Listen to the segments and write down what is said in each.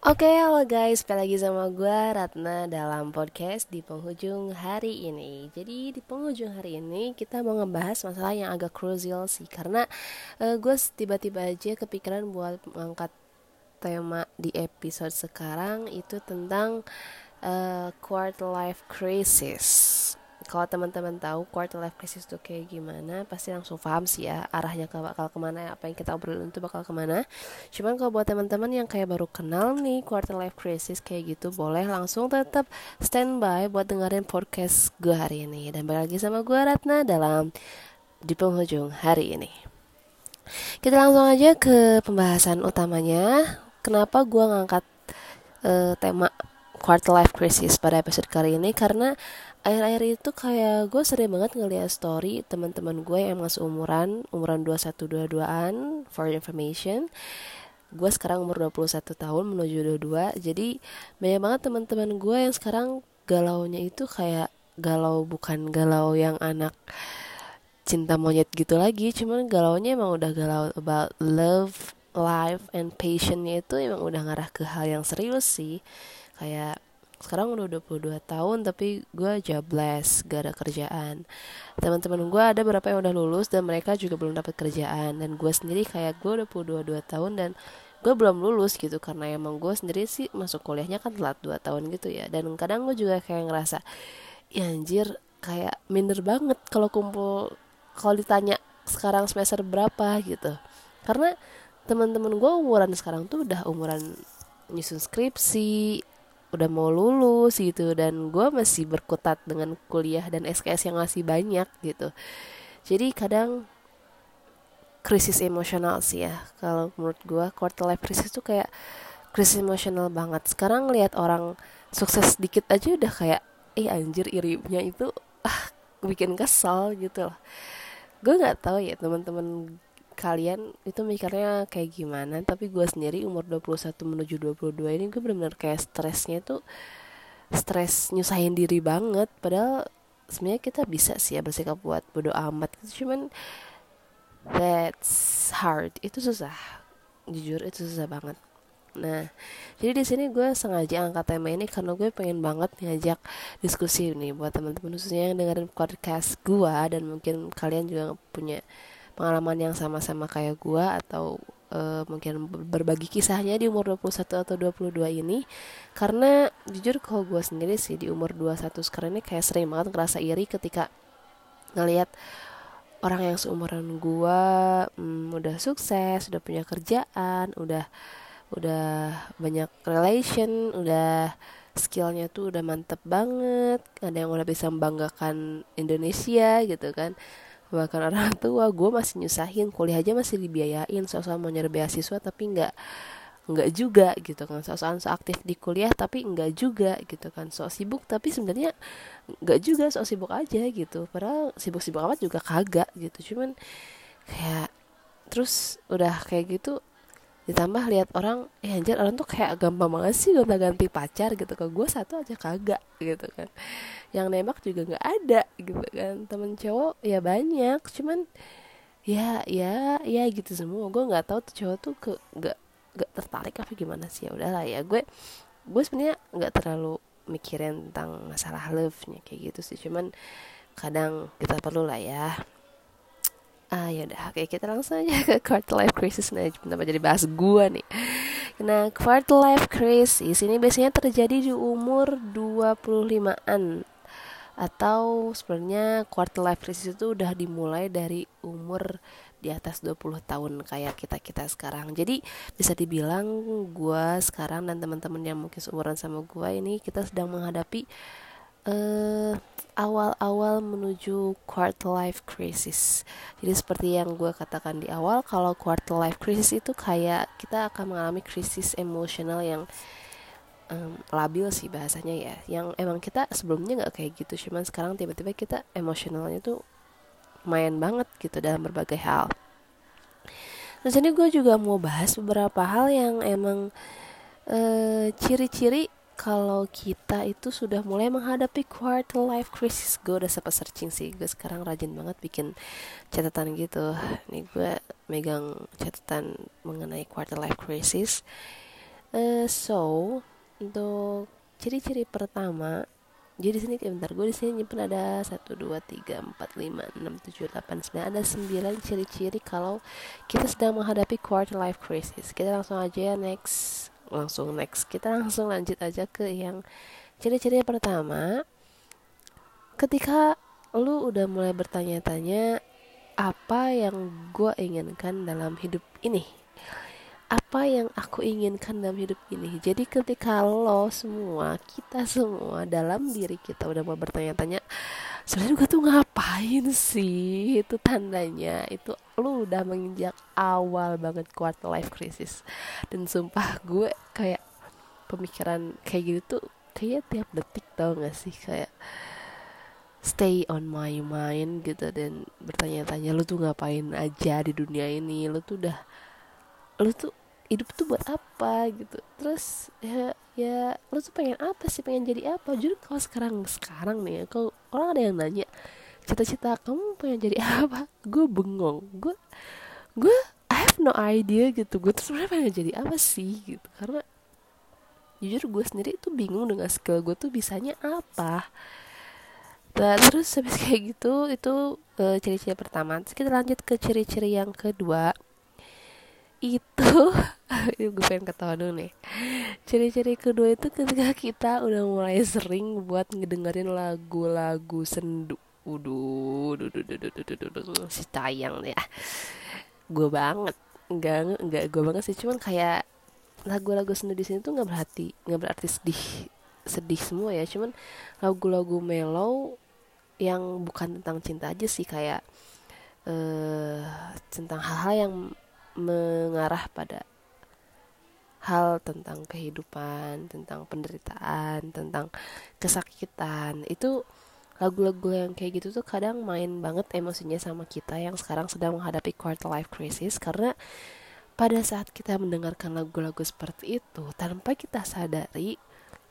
Oke, halo guys, balik lagi sama gue Ratna dalam podcast di penghujung hari ini. Jadi di penghujung hari ini kita mau ngebahas masalah yang agak crucial sih, karena uh, gue tiba-tiba aja kepikiran buat mengangkat tema di episode sekarang itu tentang uh, quarter life crisis kalau teman-teman tahu quarter life crisis itu kayak gimana pasti langsung paham sih ya arahnya ke bakal ke mana apa yang kita obrolin itu bakal ke mana. Cuman kalau buat teman-teman yang kayak baru kenal nih quarter life crisis kayak gitu boleh langsung tetap standby buat dengerin podcast gue hari ini. Dan balik lagi sama gue Ratna dalam di penghujung hari ini. Kita langsung aja ke pembahasan utamanya. Kenapa gue ngangkat uh, tema quarter life crisis pada episode kali ini? Karena akhir-akhir itu kayak gue sering banget ngeliat story teman-teman gue yang masih umuran umuran 21-22an for information. Gue sekarang umur 21 tahun menuju 22 jadi banyak banget teman-teman gue yang sekarang galaunya itu kayak galau bukan galau yang anak cinta monyet gitu lagi cuman galaunya emang udah galau about love life and patientnya itu emang udah ngarah ke hal yang serius sih. Kayak sekarang udah 22 tahun tapi gue jobless gak ada kerjaan. Teman-teman gue ada beberapa yang udah lulus dan mereka juga belum dapat kerjaan. Dan gue sendiri kayak gue udah 22 tahun dan gue belum lulus gitu karena emang gue sendiri sih masuk kuliahnya kan telat 2 tahun gitu ya. Dan kadang gue juga kayak ngerasa ya anjir kayak minder banget kalau kumpul kalau ditanya sekarang semester berapa gitu. Karena teman-teman gue umuran sekarang tuh udah umuran nyusun skripsi udah mau lulus gitu dan gue masih berkutat dengan kuliah dan SKS yang masih banyak gitu. Jadi kadang krisis emosional sih ya kalau menurut gue quarter life crisis tuh kayak krisis emosional banget. Sekarang lihat orang sukses dikit aja udah kayak eh anjir irinya itu ah bikin kesal gitu loh. Gue nggak tahu ya teman-teman kalian itu mikirnya kayak gimana? Tapi gue sendiri umur 21 menuju 22 ini gue benar-benar kayak stresnya tuh stres nyusahin diri banget. Padahal sebenarnya kita bisa sih ya bersikap buat bodo amat gitu. Cuman that's hard. Itu susah. Jujur itu susah banget. Nah, jadi di sini gue sengaja angkat tema ini karena gue pengen banget ngajak diskusi nih buat teman-teman khususnya yang dengerin podcast gue dan mungkin kalian juga punya pengalaman yang sama-sama kayak gue atau uh, mungkin berbagi kisahnya di umur 21 atau 22 ini. Karena jujur kalau gue sendiri sih di umur 21 sekarang ini kayak sering banget ngerasa iri ketika ngelihat orang yang seumuran gue hmm, udah sukses udah punya kerjaan udah udah banyak relation udah skillnya tuh udah mantep banget ada yang udah bisa membanggakan Indonesia gitu kan bahkan orang tua gue masih nyusahin kuliah aja masih dibiayain soal mau nyari beasiswa tapi nggak nggak juga gitu kan. Soal so aktif di kuliah tapi nggak juga gitu kan. So sibuk tapi sebenarnya nggak juga so sibuk aja gitu. Padahal sibuk-sibuk amat juga kagak gitu. Cuman kayak terus udah kayak gitu ditambah lihat orang eh anjir orang tuh kayak gampang banget sih gonta ganti pacar gitu kan. Gue satu aja kagak gitu kan. Yang nembak juga nggak ada gitu kan. Temen cowok ya banyak. Cuman ya ya ya gitu semua. Gue nggak tahu tuh cowok tuh ke nggak nggak tertarik apa gimana sih. Ya udahlah ya gue gue sebenarnya nggak terlalu mikirin tentang masalah love nya kayak gitu sih. Cuman kadang kita perlu lah ya ah ya udah oke kita langsung aja ke quarter life crisis. Nah kenapa jadi bahas gua nih? Nah quarter life crisis ini biasanya terjadi di umur 25-an atau sebenarnya quarter life crisis itu udah dimulai dari umur di atas 20 tahun kayak kita-kita sekarang. Jadi bisa dibilang gua sekarang dan teman-teman yang mungkin seumuran sama gua ini kita sedang menghadapi uh, awal-awal menuju quarter life crisis. Jadi seperti yang gue katakan di awal, kalau quarter life crisis itu kayak kita akan mengalami krisis emosional yang um, labil sih bahasanya ya. Yang emang kita sebelumnya nggak kayak gitu, cuman sekarang tiba-tiba kita emosionalnya tuh main banget gitu dalam berbagai hal. Terus ini gue juga mau bahas beberapa hal yang emang uh, ciri-ciri kalau kita itu sudah mulai menghadapi quarter life crisis gue udah sempat searching sih. Gue sekarang rajin banget bikin catatan gitu. Nih gue megang catatan mengenai quarter life crisis. Uh, so untuk ciri-ciri pertama jadi di sini bentar gue di sini nyimpen ada satu dua tiga empat lima enam tujuh delapan sembilan. Ada sembilan ciri-ciri kalau kita sedang menghadapi quarter life crisis. Kita langsung aja ya next langsung next. Kita langsung lanjut aja ke yang ciri-ciri pertama. Ketika lu udah mulai bertanya-tanya apa yang gue inginkan dalam hidup ini? Apa yang aku inginkan dalam hidup ini? Jadi ketika lo semua kita semua dalam diri kita udah mau bertanya-tanya sebenarnya gue tuh ngapain sih? Itu tandanya. Itu lo udah menginjak awal banget quarter life crisis. Dan sumpah gue kayak pemikiran kayak gitu tuh kayak tiap detik tau gak sih? Kayak stay on my mind gitu dan bertanya-tanya lu tuh ngapain aja di dunia ini? Lu tuh udah lu tuh hidup tuh buat apa? Gitu. Terus ya ya lo tuh pengen apa sih? Pengen jadi apa? Jadi kalau sekarang sekarang nih ya kalau orang ada yang nanya cita-cita kamu pengen jadi apa? Gue bengong. Gue gue I have no idea gitu. Gue tuh sebenarnya pengen jadi apa sih gitu. Karena jujur gue sendiri tuh bingung dengan skill gue tuh bisanya apa. Nah, terus habis kayak gitu itu uh, ciri-ciri pertama. Terus kita lanjut ke ciri-ciri yang kedua itu. Gue pengen ketawa dulu nih. Ciri-ciri kedua itu ketika kita udah mulai sering buat ngedengerin lagu-lagu sendu. Uduh, si tayang ya gue banget. Enggak enggak gue banget sih. Cuman kayak lagu-lagu sendu di sini tuh nggak berarti nggak berarti sedih sedih semua ya. Cuman lagu-lagu mellow yang bukan tentang cinta aja sih. Kayak uh, tentang hal-hal yang mengarah pada hal tentang kehidupan, tentang penderitaan, tentang kesakitan. Itu lagu-lagu yang kayak gitu tuh kadang main banget emosinya sama kita yang sekarang sedang menghadapi quarter life crisis karena pada saat kita mendengarkan lagu-lagu seperti itu tanpa kita sadari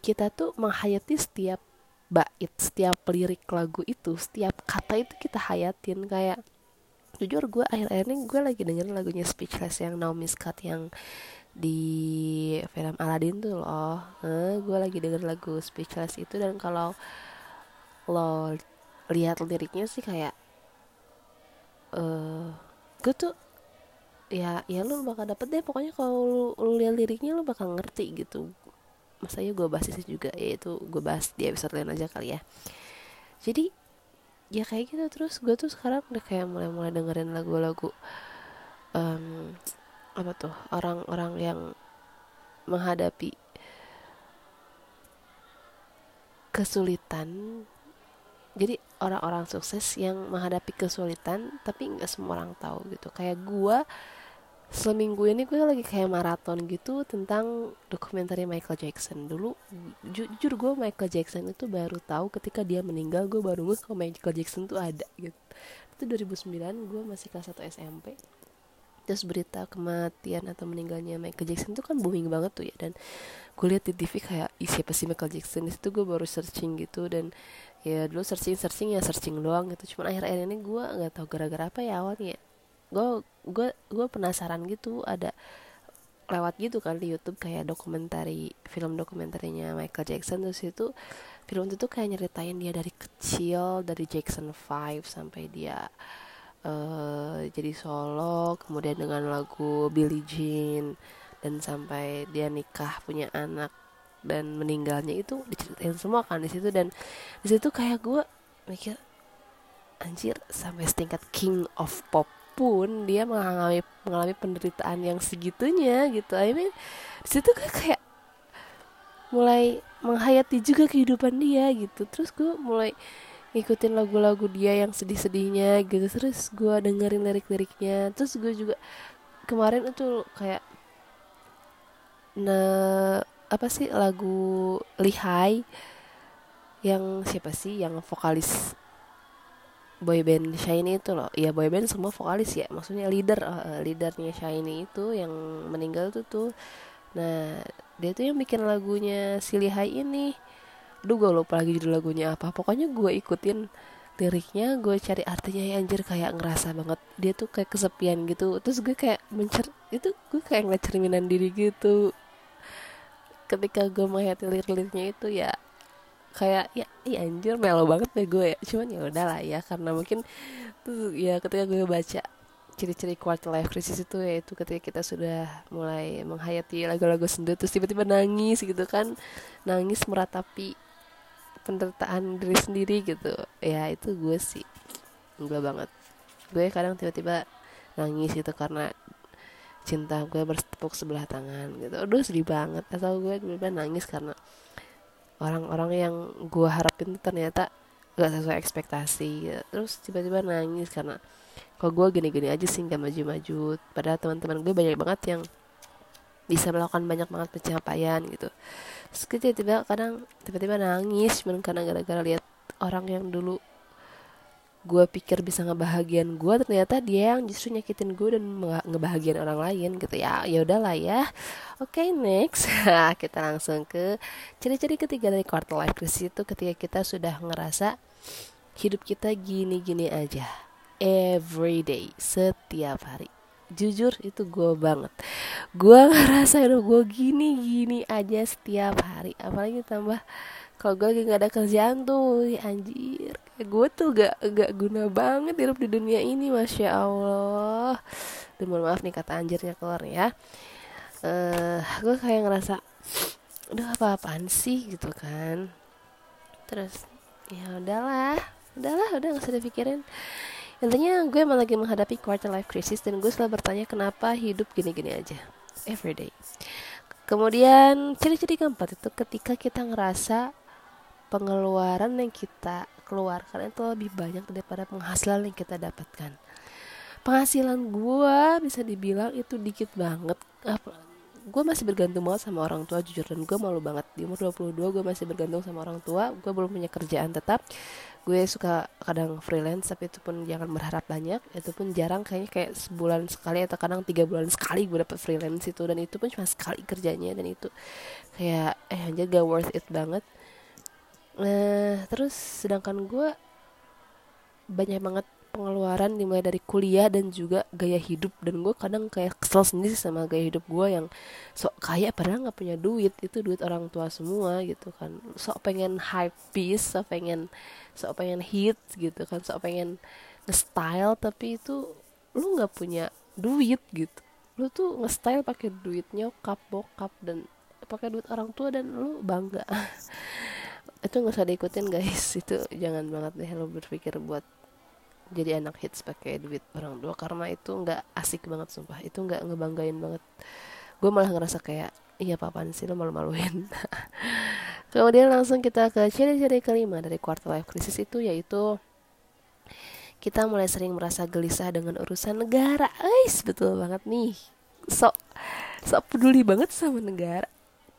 kita tuh menghayati setiap bait, setiap lirik lagu itu, setiap kata itu kita hayatin kayak jujur gue akhir-akhir ini gue lagi dengerin lagunya Speechless yang Naomi Scott yang di film Aladdin tuh loh. Eh, gue lagi denger lagu Speechless itu dan kalau lo lihat liriknya sih kayak eh uh, gue tuh ya ya lu bakal dapet deh. Pokoknya kalau lu, lu lihat liriknya lu bakal ngerti gitu. Masanya gue bahas itu juga yaitu gue bahas di episode lain aja kali ya. Jadi ya kayak gitu. Terus gue tuh sekarang udah kayak mulai-mulai dengerin lagu-lagu um, apa tuh orang-orang yang menghadapi kesulitan. Jadi orang-orang sukses yang menghadapi kesulitan tapi nggak semua orang tahu gitu. Kayak gue seminggu ini gue lagi kayak maraton gitu tentang dokumenter Michael Jackson. Dulu ju jujur gue Michael Jackson itu baru tahu ketika dia meninggal gue baru ngeh kalau Michael Jackson tuh ada gitu. Itu 2009 gue masih kelas 1 SMP terus berita kematian atau meninggalnya Michael Jackson itu kan booming banget tuh ya dan gue lihat di TV kayak Ih, siapa sih Michael Jackson? Itu gue baru searching gitu dan ya dulu searching searching ya searching doang gitu. Cuman akhir-akhir ini gue nggak tahu gara-gara apa ya awalnya gue gue gue penasaran gitu ada lewat gitu kan di YouTube kayak dokumentari film dokumentarinya Michael Jackson terus itu film itu tuh kayak nyeritain dia dari kecil dari Jackson 5 sampai dia uh, jadi solo kemudian dengan lagu Billie Jean dan sampai dia nikah punya anak dan meninggalnya itu diceritain semua kan di situ dan di situ kayak gue mikir anjir sampai setingkat king of pop pun dia mengalami mengalami penderitaan yang segitunya gitu. I mean situ kan kayak mulai menghayati juga kehidupan dia gitu. Terus gue mulai ngikutin lagu-lagu dia yang sedih-sedihnya gitu. Terus gue dengerin lirik-liriknya. Terus gue juga kemarin itu kayak nah apa sih lagu Lihai yang siapa sih yang vokalis boyband Shiny itu loh. Ya boyband semua vokalis ya. Maksudnya leader uh, leadernya Shiny itu yang meninggal tuh tuh. Nah dia tuh yang bikin lagunya si Lihai ini. Duh gue lupa lagi judul lagunya apa. Pokoknya gue ikutin liriknya Gue cari artinya ya anjir kayak ngerasa banget. Dia tuh kayak kesepian gitu. Terus gue kayak mencer Itu gue kayak ngeliat cerminan diri gitu. Ketika gue menghayati lirik-liriknya itu ya kayak ya iya anjir melo banget deh gue ya. Cuman ya udahlah ya karena mungkin tuh ya ketika gue baca ciri-ciri quarter life crisis itu yaitu ketika kita sudah mulai menghayati lagu-lagu sendu terus tiba-tiba nangis gitu kan. Nangis meratapi penderitaan diri sendiri gitu. Ya itu gue sih gue banget. Gue kadang tiba-tiba nangis gitu karena cinta gue bertepuk sebelah tangan gitu. Aduh sedih banget. Atau gue tiba-tiba nangis karena orang-orang yang gue harapin ternyata gak sesuai ekspektasi gitu. terus tiba-tiba nangis karena kok gue gini-gini aja sih gak maju-maju padahal teman-teman gue banyak banget yang bisa melakukan banyak banget pencapaian gitu terus tiba-tiba kadang tiba-tiba nangis cuman karena gara-gara lihat orang yang dulu gue pikir bisa ngebahagian gue ternyata dia yang justru nyakitin gue dan ngebahagian orang lain gitu ya. Ya udahlah ya. Oke okay, next. Kita langsung ke ciri-ciri ketiga dari quarter life crisis itu ketika kita sudah ngerasa hidup kita gini-gini aja. Every day setiap hari. Jujur itu gue banget. Gue ngerasa hidup gue gini-gini aja setiap hari. Apalagi tambah kalau gue lagi gak ada kerjaan tuh anjir gue tuh gak gak guna banget hidup di dunia ini masya allah. Dan mohon maaf nih kata anjirnya keluar ya. Uh, gue kayak ngerasa udah apa apaan sih? gitu kan. Terus ya udahlah udahlah udah gak usah dipikirin. Intinya gue emang lagi menghadapi quarter life crisis dan gue selalu bertanya kenapa hidup gini-gini aja? Everyday kemudian ciri-ciri keempat itu ketika kita ngerasa pengeluaran yang kita keluarkan itu lebih banyak daripada penghasilan yang kita dapatkan. Penghasilan gue bisa dibilang itu dikit banget. Gue masih bergantung banget sama orang tua jujur. Dan gue malu banget. Di umur 22 gue masih bergantung sama orang tua. Gue belum punya kerjaan tetap. Gue suka kadang freelance tapi itu pun jangan berharap banyak. Itu pun jarang kayaknya kayak sebulan sekali atau kadang tiga bulan sekali gue dapet freelance itu. Dan itu pun cuma sekali kerjanya. Dan itu kayak eh anjir gak worth it banget Nah, terus sedangkan gue banyak banget pengeluaran dimulai dari kuliah dan juga gaya hidup. Dan gue kadang kayak kesel sendiri sama gaya hidup gue yang sok kaya padahal nggak punya duit. Itu duit orang tua semua gitu kan. Sok pengen hype piece sok pengen sok pengen hit gitu kan. Sok pengen nge-style tapi itu lu nggak punya duit gitu. Lu tuh nge-style pakai duit nyokap bokap dan pakai duit orang tua dan lu bangga itu nggak usah diikutin guys. Itu jangan banget deh lo berpikir buat jadi anak hits pakai duit orang tua karena itu nggak asik banget sumpah. Itu nggak ngebanggain banget. Gue malah ngerasa kayak iya apaan sih lo malu-maluin? Kemudian langsung kita ke ciri-ciri kelima dari quarter life crisis itu yaitu kita mulai sering merasa gelisah dengan urusan negara. Guys betul banget nih. Sok sok peduli banget sama negara.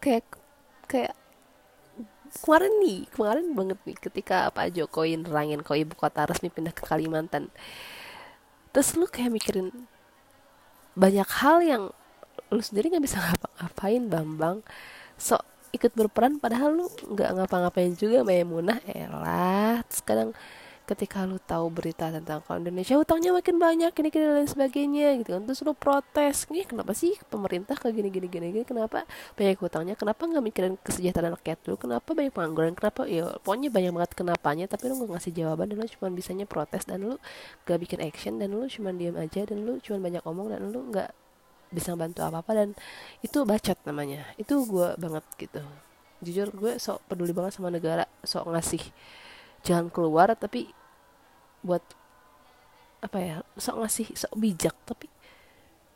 Kayak kayak kemarin nih kemarin banget nih ketika Pak Jokowi nerangin kau ibu kota resmi pindah ke Kalimantan. Terus lu kayak mikirin banyak hal yang lu sendiri nggak bisa ngapa-ngapain Bambang. Sok ikut berperan padahal lu nggak ngapa-ngapain juga Maimunah elah. Terus kadang ketika lu tahu berita tentang kalau Indonesia hutangnya makin banyak ini gini dan sebagainya gitu kan. Terus lu protes ini kenapa sih pemerintah kayak gini gini gini gini? Kenapa banyak hutangnya? Kenapa nggak mikirin kesejahteraan rakyat lu kenapa banyak pengangguran? Kenapa? Ya pokoknya banyak banget kenapanya tapi lu nggak ngasih jawaban dan lu cuma bisanya protes dan lu gak bikin action dan lu cuma diam aja dan lu cuma banyak omong dan lu nggak bisa bantu apa apa dan itu bacot namanya. Itu gue banget gitu. Jujur gue sok peduli banget sama negara sok ngasih jangan keluar tapi buat apa ya sok ngasih sok bijak tapi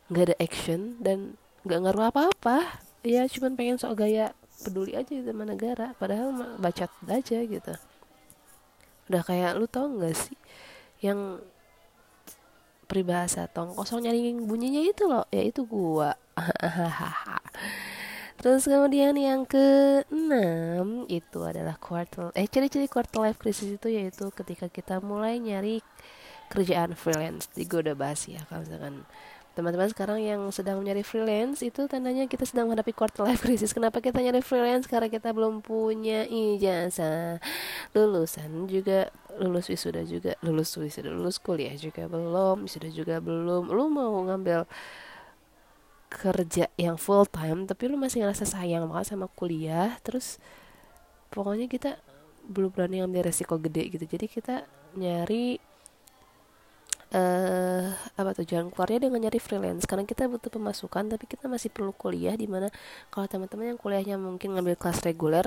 nggak ada action dan nggak ngaruh apa-apa. Ya cuman pengen sok gaya peduli aja sama negara padahal baca aja gitu. Udah kayak lu tau nggak sih yang peribahasa tong kosong nyaring bunyinya itu loh? Ya itu gua Terus kemudian yang keenam itu adalah quarter eh ciri-ciri quarter life crisis itu yaitu ketika kita mulai nyari kerjaan freelance. Di gue udah bahas ya kalau misalkan teman-teman sekarang yang sedang mencari freelance itu tandanya kita sedang menghadapi quarter life crisis. Kenapa kita nyari freelance? Karena kita belum punya ijazah. Lulusan juga lulus wisuda juga, lulus wisuda, lulus kuliah juga belum, wisuda juga belum. Lu mau ngambil kerja yang full time tapi lu masih ngerasa sayang banget sama kuliah terus pokoknya kita belum berani ngambil resiko gede gitu. Jadi kita nyari uh, apa tuh jalan keluarnya dengan nyari freelance. Karena kita butuh pemasukan tapi kita masih perlu kuliah di mana kalau teman-teman yang kuliahnya mungkin ngambil kelas reguler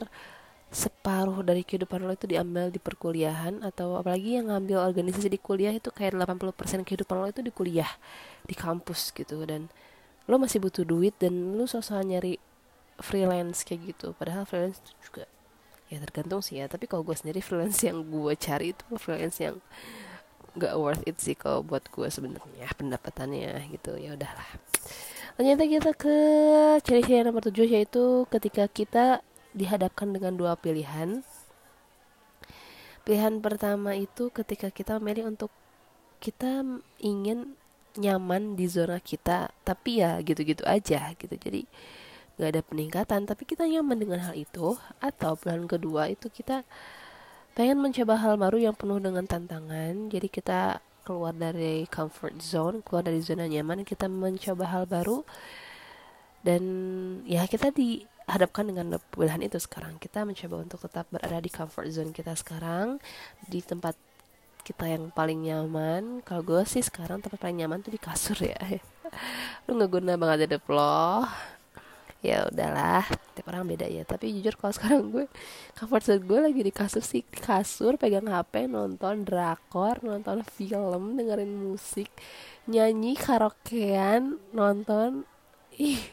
separuh dari kehidupan lo itu diambil di perkuliahan atau apalagi yang ngambil organisasi di kuliah itu kayak 80% kehidupan lo itu di kuliah di kampus gitu. Dan lo masih butuh duit dan lo sosok nyari freelance kayak gitu. Padahal freelance itu juga ya tergantung sih ya. Tapi kalau gue sendiri freelance yang gue cari itu freelance yang gak worth it sih kalau buat gue sebenarnya pendapatannya gitu. Ya udahlah. Ternyata kita ke ciri-ciri nomor tujuh yaitu ketika kita dihadapkan dengan dua pilihan. Pilihan pertama itu ketika kita memilih untuk kita ingin nyaman di zona kita tapi ya gitu-gitu aja gitu. Jadi nggak ada peningkatan. Tapi kita nyaman dengan hal itu. Atau pilihan kedua itu kita pengen mencoba hal baru yang penuh dengan tantangan. Jadi kita keluar dari comfort zone keluar dari zona nyaman kita mencoba hal baru. Dan ya kita dihadapkan dengan pilihan itu sekarang. Kita mencoba untuk tetap berada di comfort zone kita sekarang di tempat kita yang paling nyaman. Kalau gue sih sekarang tempat paling nyaman tuh di kasur ya. Lu nggak guna banget ada loh ya udahlah tiap orang beda ya. Tapi jujur kalau sekarang gue comfort zone gue lagi di kasur sih. Di kasur pegang hp nonton drakor nonton film dengerin musik nyanyi karaokean nonton. Ih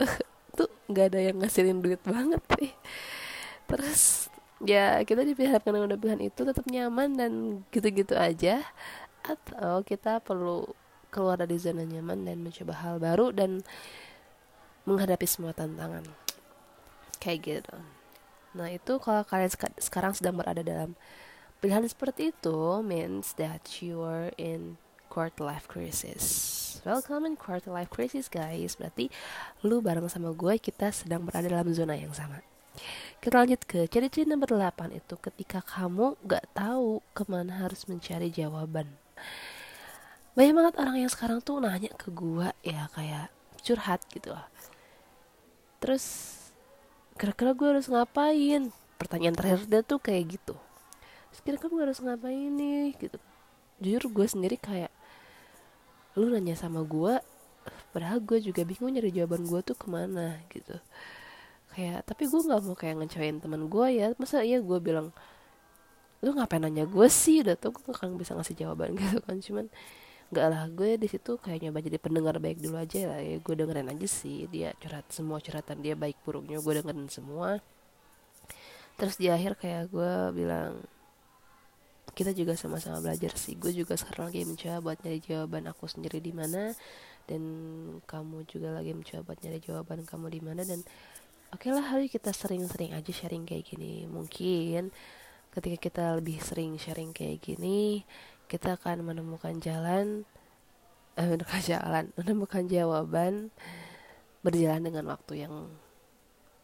tuh nggak ada yang ngasilin duit banget sih terus ya kita dipihakkan dengan pilihan itu tetap nyaman dan gitu-gitu aja. Atau kita perlu keluar dari zona nyaman dan mencoba hal baru dan menghadapi semua tantangan. Kayak gitu. Nah itu kalau kalian sekarang sedang berada dalam pilihan seperti itu means that you are in quarter life crisis. Welcome in quarter life crisis guys. Berarti lu bareng sama gue kita sedang berada dalam zona yang sama kita lanjut ke ciri-ciri nomor 8 itu ketika kamu gak tahu ke mana harus mencari jawaban. Banyak banget orang yang sekarang tuh nanya ke gua ya kayak curhat gitu lah. Terus kira-kira gue harus ngapain? Pertanyaan terakhir dia tuh kayak gitu. kira-kira gue harus ngapain nih gitu. Jujur gue sendiri kayak lu nanya sama gue padahal gue juga bingung nyari jawaban gue tuh ke mana gitu kayak tapi gue nggak mau kayak ngecewain teman gue ya. Masa iya gue bilang lu ngapain nanya gue sih? Udah tuh gue kan bisa ngasih jawaban gitu kan. Cuman nggak lah gue di situ kayak nyoba jadi pendengar baik dulu aja lah ya. Gue dengerin aja sih dia curhat semua curhatan dia baik buruknya gue dengerin semua. Terus di akhir kayak gue bilang kita juga sama-sama belajar sih. Gue juga sekarang lagi mencoba buat nyari jawaban aku sendiri di mana dan kamu juga lagi mencoba buat nyari jawaban kamu di mana dan oke okay lah hari kita sering-sering aja sharing kayak gini. Mungkin ketika kita lebih sering sharing kayak gini kita akan menemukan jalan eh, menemukan jalan menemukan jawaban berjalan dengan waktu yang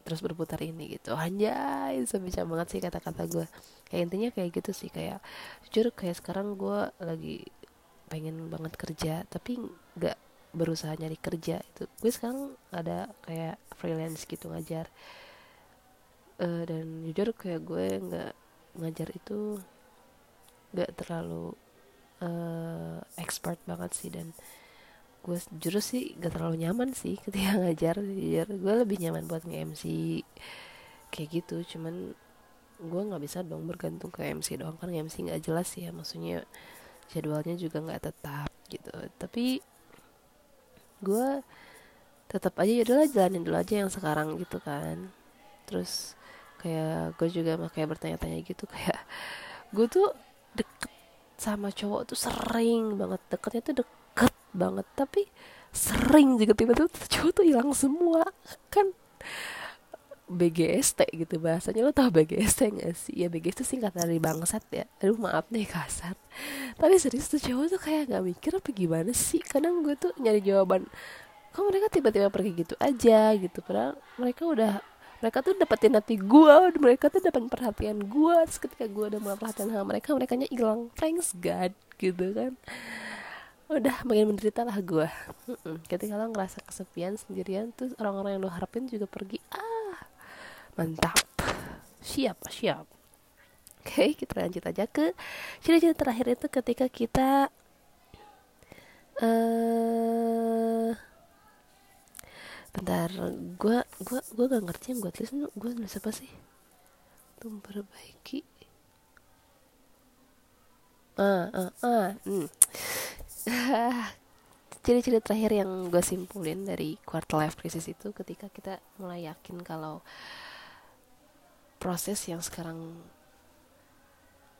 terus berputar ini gitu. Anjay sebisa banget sih kata-kata gue. Kayak intinya kayak gitu sih kayak jujur kayak sekarang gue lagi pengen banget kerja tapi nggak berusaha nyari kerja itu. Gue sekarang ada kayak freelance gitu ngajar. Uh, dan jujur kayak gue nggak ngajar itu nggak terlalu uh, expert banget sih. Dan gue jujur sih gak terlalu nyaman sih ketika ngajar jujur. Gue lebih nyaman buat nge-MC kayak gitu. Cuman gue nggak bisa dong bergantung ke MC doang kan MC nggak jelas ya. Maksudnya jadwalnya juga nggak tetap gitu. Tapi gue tetap aja ya udahlah jalanin dulu aja yang sekarang gitu kan. Terus kayak gue juga kayak bertanya-tanya gitu kayak gue tuh deket sama cowok tuh sering banget deketnya tuh deket banget tapi sering juga tiba-tiba cowok tuh hilang semua kan BGST gitu bahasanya. Lo tau BGST gak sih? Ya BGST singkat dari bangsat ya. Aduh maaf nih kasar. Tapi serius tuh cowok tuh kayak gak mikir apa gimana sih? Kadang gue tuh nyari jawaban kok mereka tiba-tiba pergi gitu aja? Gitu. Padahal mereka udah mereka tuh dapetin hati gue mereka tuh dapat perhatian gue terus ketika gue udah mulai perhatian sama mereka mereka nya hilang. Thanks God gitu kan. Udah makin menderita lah gue ketika lo ngerasa kesepian sendirian tuh orang-orang yang lo harapin juga pergi ah mantap. Siap siap. Oke kita lanjut aja ke ciri-ciri terakhir itu ketika kita uh, bentar gue gue gue gak ngerti yang gue tulis gue tulis apa sih? Untuk memperbaiki. Ah ah ah hmm. ciri-ciri terakhir yang gue simpulin dari quarter life crisis itu ketika kita mulai yakin kalau proses yang sekarang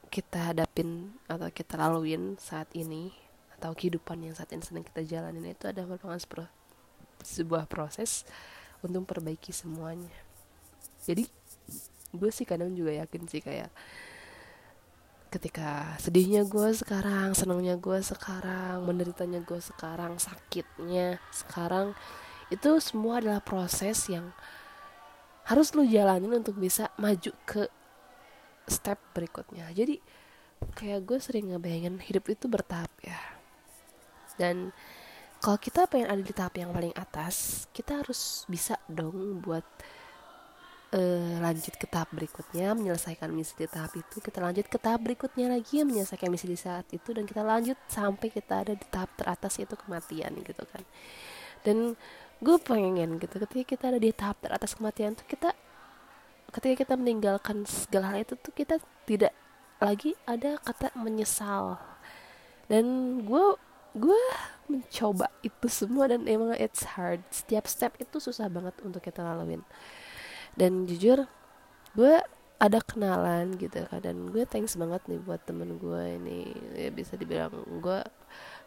kita hadapin atau kita laluin saat ini atau kehidupan yang saat ini sedang kita jalanin itu adalah merupakan sebuah proses untuk memperbaiki semuanya. Jadi gue sih kadang juga yakin sih kayak ketika sedihnya gue sekarang senangnya gue sekarang menderitanya gue sekarang sakitnya sekarang itu semua adalah proses yang harus lu jalanin untuk bisa maju ke step berikutnya. Jadi kayak gue sering ngebayangin hidup itu bertahap ya. Dan kalau kita pengen ada di tahap yang paling atas kita harus bisa dong buat uh, lanjut ke tahap berikutnya menyelesaikan misi di tahap itu kita lanjut ke tahap berikutnya lagi menyelesaikan misi di saat itu dan kita lanjut sampai kita ada di tahap teratas yaitu kematian gitu kan. Dan gue pengen gitu ketika kita ada di tahap teratas kematian tuh kita ketika kita meninggalkan segala hal itu tuh kita tidak lagi ada kata menyesal. Dan gue gue mencoba itu semua dan emang it's hard. Setiap step itu susah banget untuk kita laluin. Dan jujur gue ada kenalan gitu kan dan gue thanks banget nih buat temen gue ini ya bisa dibilang gue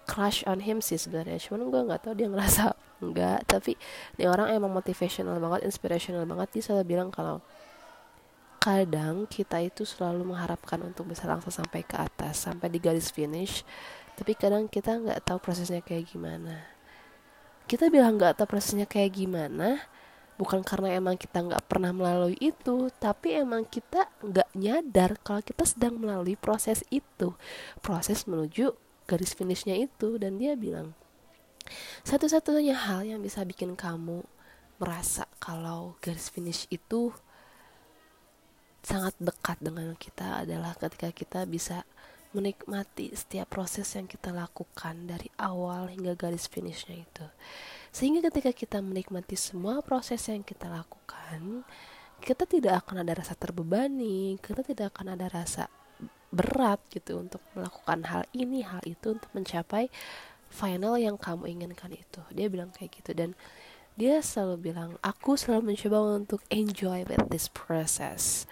crush on him sih sebenarnya. Cuman gue nggak tahu dia ngerasa enggak tapi ini orang emang motivational banget inspirational banget. Dia selalu bilang kalau kadang kita itu selalu mengharapkan untuk bisa langsung sampai ke atas sampai di garis finish. Tapi kadang kita nggak tahu prosesnya kayak gimana. Kita bilang nggak tahu prosesnya kayak gimana bukan karena emang kita nggak pernah melalui itu tapi emang kita nggak nyadar kalau kita sedang melalui proses itu. Proses menuju garis finishnya itu dan dia bilang satu-satunya hal yang bisa bikin kamu merasa kalau garis finish itu sangat dekat dengan kita adalah ketika kita bisa menikmati setiap proses yang kita lakukan dari awal hingga garis finishnya itu. Sehingga ketika kita menikmati semua proses yang kita lakukan kita tidak akan ada rasa terbebani kita tidak akan ada rasa berat gitu untuk melakukan hal ini hal itu untuk mencapai final yang kamu inginkan itu. Dia bilang kayak gitu dan dia selalu bilang aku selalu mencoba untuk enjoy with this process.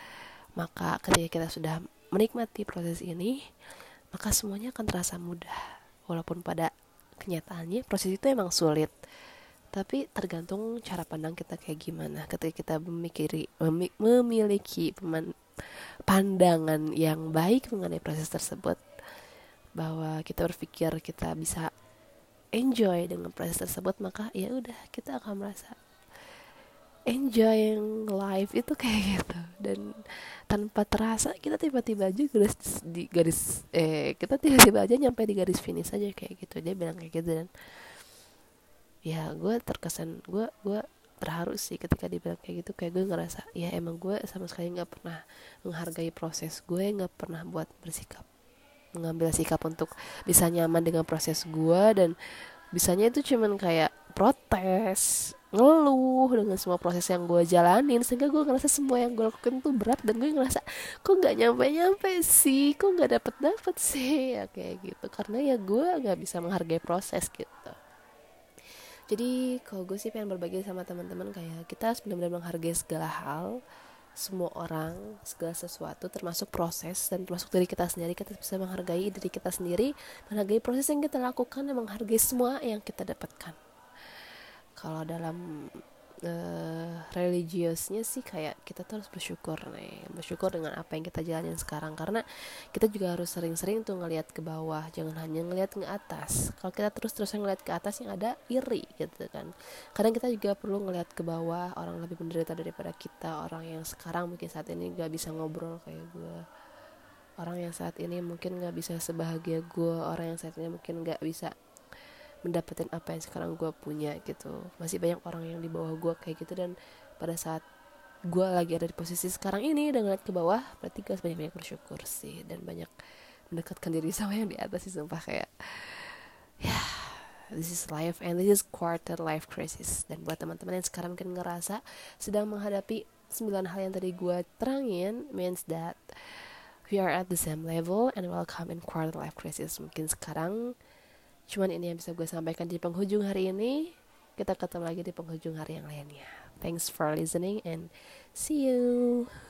Maka ketika kita sudah menikmati proses ini maka semuanya akan terasa mudah. Walaupun pada kenyataannya proses itu emang sulit tapi tergantung cara pandang kita kayak gimana. Ketika kita memikiri memiliki pandangan yang baik mengenai proses tersebut. Bahwa kita berpikir kita bisa enjoy dengan proses tersebut maka ya udah kita akan merasa enjoying life itu kayak gitu. Dan tanpa terasa kita tiba-tiba aja garis di garis eh kita tiba-tiba aja nyampe di garis finish aja kayak gitu. Dia bilang kayak gitu dan ya gue terkesan gue gue terharu sih ketika dibilang kayak gitu. Kayak gue ngerasa ya emang gue sama sekali nggak pernah menghargai proses gue nggak pernah buat bersikap mengambil sikap untuk bisa nyaman dengan proses gue dan bisanya itu cuman kayak protes ngeluh dengan semua proses yang gue jalanin. Sehingga gue ngerasa semua yang gue lakukan tuh berat dan gue ngerasa kok nggak nyampe nyampe sih? Kok nggak dapet dapet sih? Ya kayak gitu. Karena ya gue nggak bisa menghargai proses gitu jadi kalau gue sih pengen berbagi sama teman-teman kayak kita harus benar-benar menghargai segala hal semua orang segala sesuatu termasuk proses dan termasuk diri kita sendiri. Kita bisa menghargai diri kita sendiri menghargai proses yang kita lakukan dan menghargai semua yang kita dapatkan. Kalau dalam uh, religiusnya sih kayak kita tuh harus bersyukur nih bersyukur dengan apa yang kita jalanin sekarang. Karena kita juga harus sering-sering tuh ngelihat ke bawah jangan hanya ngelihat ke atas. Kalau kita terus-terus ngelihat ke atas yang ada iri gitu kan. Kadang kita juga perlu ngelihat ke bawah orang lebih menderita daripada kita. Orang yang sekarang mungkin saat ini gak bisa ngobrol kayak gue orang yang saat ini mungkin gak bisa sebahagia gue orang yang saat ini mungkin gak bisa mendapatkan apa yang sekarang gue punya gitu. Masih banyak orang yang di bawah gue kayak gitu dan pada saat gue lagi ada di posisi sekarang ini dengan ke bawah berarti gue banyak banyak bersyukur sih dan banyak mendekatkan diri sama yang di atas sih sumpah kayak ya yeah, this is life and this is quarter life crisis. Dan buat teman-teman yang sekarang mungkin ngerasa sedang menghadapi sembilan hal yang tadi gue terangin means that we are at the same level and welcome in quarter life crisis. Mungkin sekarang cuman ini yang bisa gue sampaikan di penghujung hari ini. Kita ketemu lagi di penghujung hari yang lainnya. Thanks for listening and see you